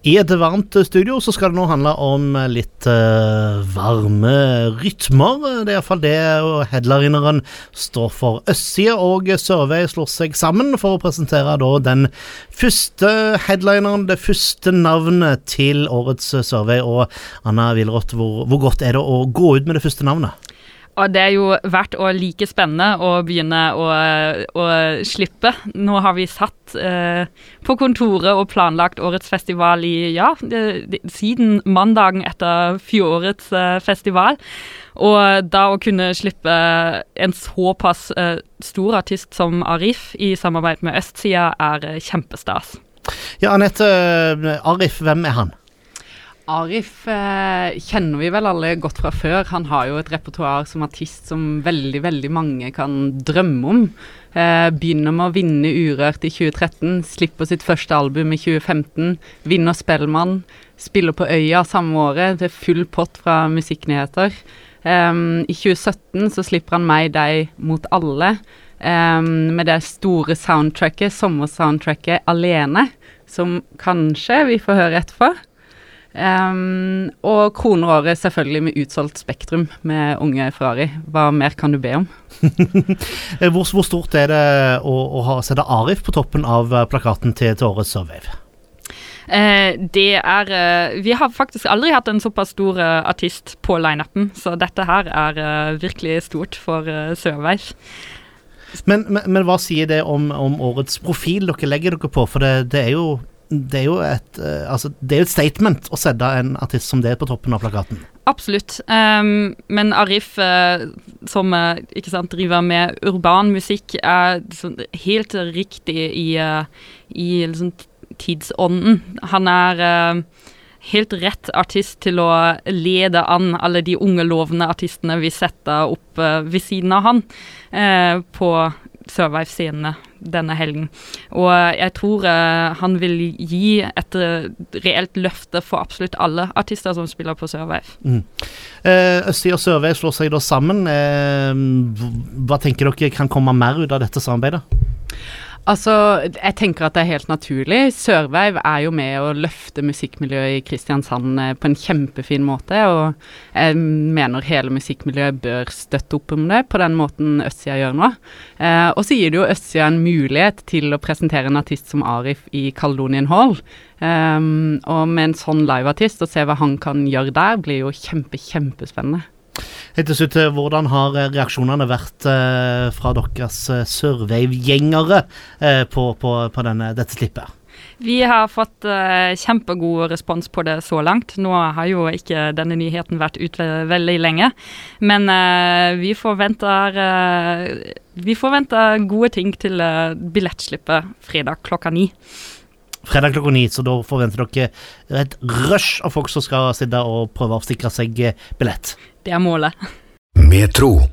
I et varmt studio så skal det nå handle om litt uh, varme rytmer. Det er iallfall det headlineren står for. Østside og Sørvei slår seg sammen for å presentere da den første headlineren, det første navnet til årets Sørvei. Og Anna Wilroth, hvor, hvor godt er det å gå ut med det første navnet? Og det er jo verdt å like spennende å begynne å, å slippe. Nå har vi satt eh, på kontoret og planlagt årets festival i ja, det, det, siden mandagen etter fjorårets eh, festival. Og da å kunne slippe en såpass eh, stor artist som Arif i samarbeid med Østsida, er eh, kjempestas. Ja, Anette. Eh, Arif, hvem er han? Arif eh, kjenner vi vel alle godt fra før. Han har jo et repertoar som artist som veldig, veldig mange kan drømme om. Eh, begynner med å vinne Urørt i 2013, slipper sitt første album i 2015, vinner Spellemann, spiller på Øya samme året, det er full pott fra Musikknyheter. Um, I 2017 så slipper han Meg, deg mot alle, um, med det store soundtracket, sommersoundtracket Alene, som kanskje vi får høre etterpå. Um, og kroner året selvfølgelig med utsolgt Spektrum med unge Ferrari. Hva mer kan du be om? hvor, hvor, stort er det å, å ha, sette Arif på toppen av eh, plakaten til, til årets Survey? Eh, det er eh, Vi har faktisk aldri hatt en såpass stor eh, artist på lineupen, så dette her er eh, virkelig stort for Sørveis. Men, men, men, hva sier det om, om, årets profil dere legger dere på? For det, det er jo det er jo et, uh, altså, det er et statement å sette en artist som det på toppen av plakaten. Absolutt. Um, men Arif, uh, som uh, ikke sant, driver med urban musikk, er sånn, helt riktig i, i liksom, tidsånden. Han er helt rett artist til å lede an alle de unge, lovende artistene vi setter opp ved siden av han på Survive-scenene denne helgen. Og jeg tror uh, han vil gi et uh, reelt løfte for absolutt alle artister som spiller på Sørveif. Mm. Eh, Østsida og Sørveif slår seg da sammen. hva tenker dere kan komme mer ut av dette samarbeidet? Altså, jeg tenker at det er helt naturlig. Sørveiv er jo med å løfte musikkmiljøet i Kristiansand eh, på en kjempefin måte, og jeg mener hele musikkmiljøet bør støtte opp om det på den måten Østsida gjør nå. Eh, og så gir det jo Østsida en mulighet til å presentere en artist som Arif i Caledonian Hall. Um, og med en sånn liveartist, å se hva han kan gjøre der, blir jo kjempe, kjempespennende. Helt til slutt, eh, hvordan har eh, reaksjonene vært eh, fra deres Survey-gjengere eh, på, på, på denne, dette slippet? Vi har fått uh, kjempegod respons på det så langt. Nå har jo ikke denne nyheten vært ute veldig lenge, men uh, vi, forventer, uh, vi forventer gode ting til billettslippet fredag klokka ni. Fredag klokka ni, så da forventer dere et rush av folk som skal sitte og prøve å sikre seg billett. Det er målet. Metro.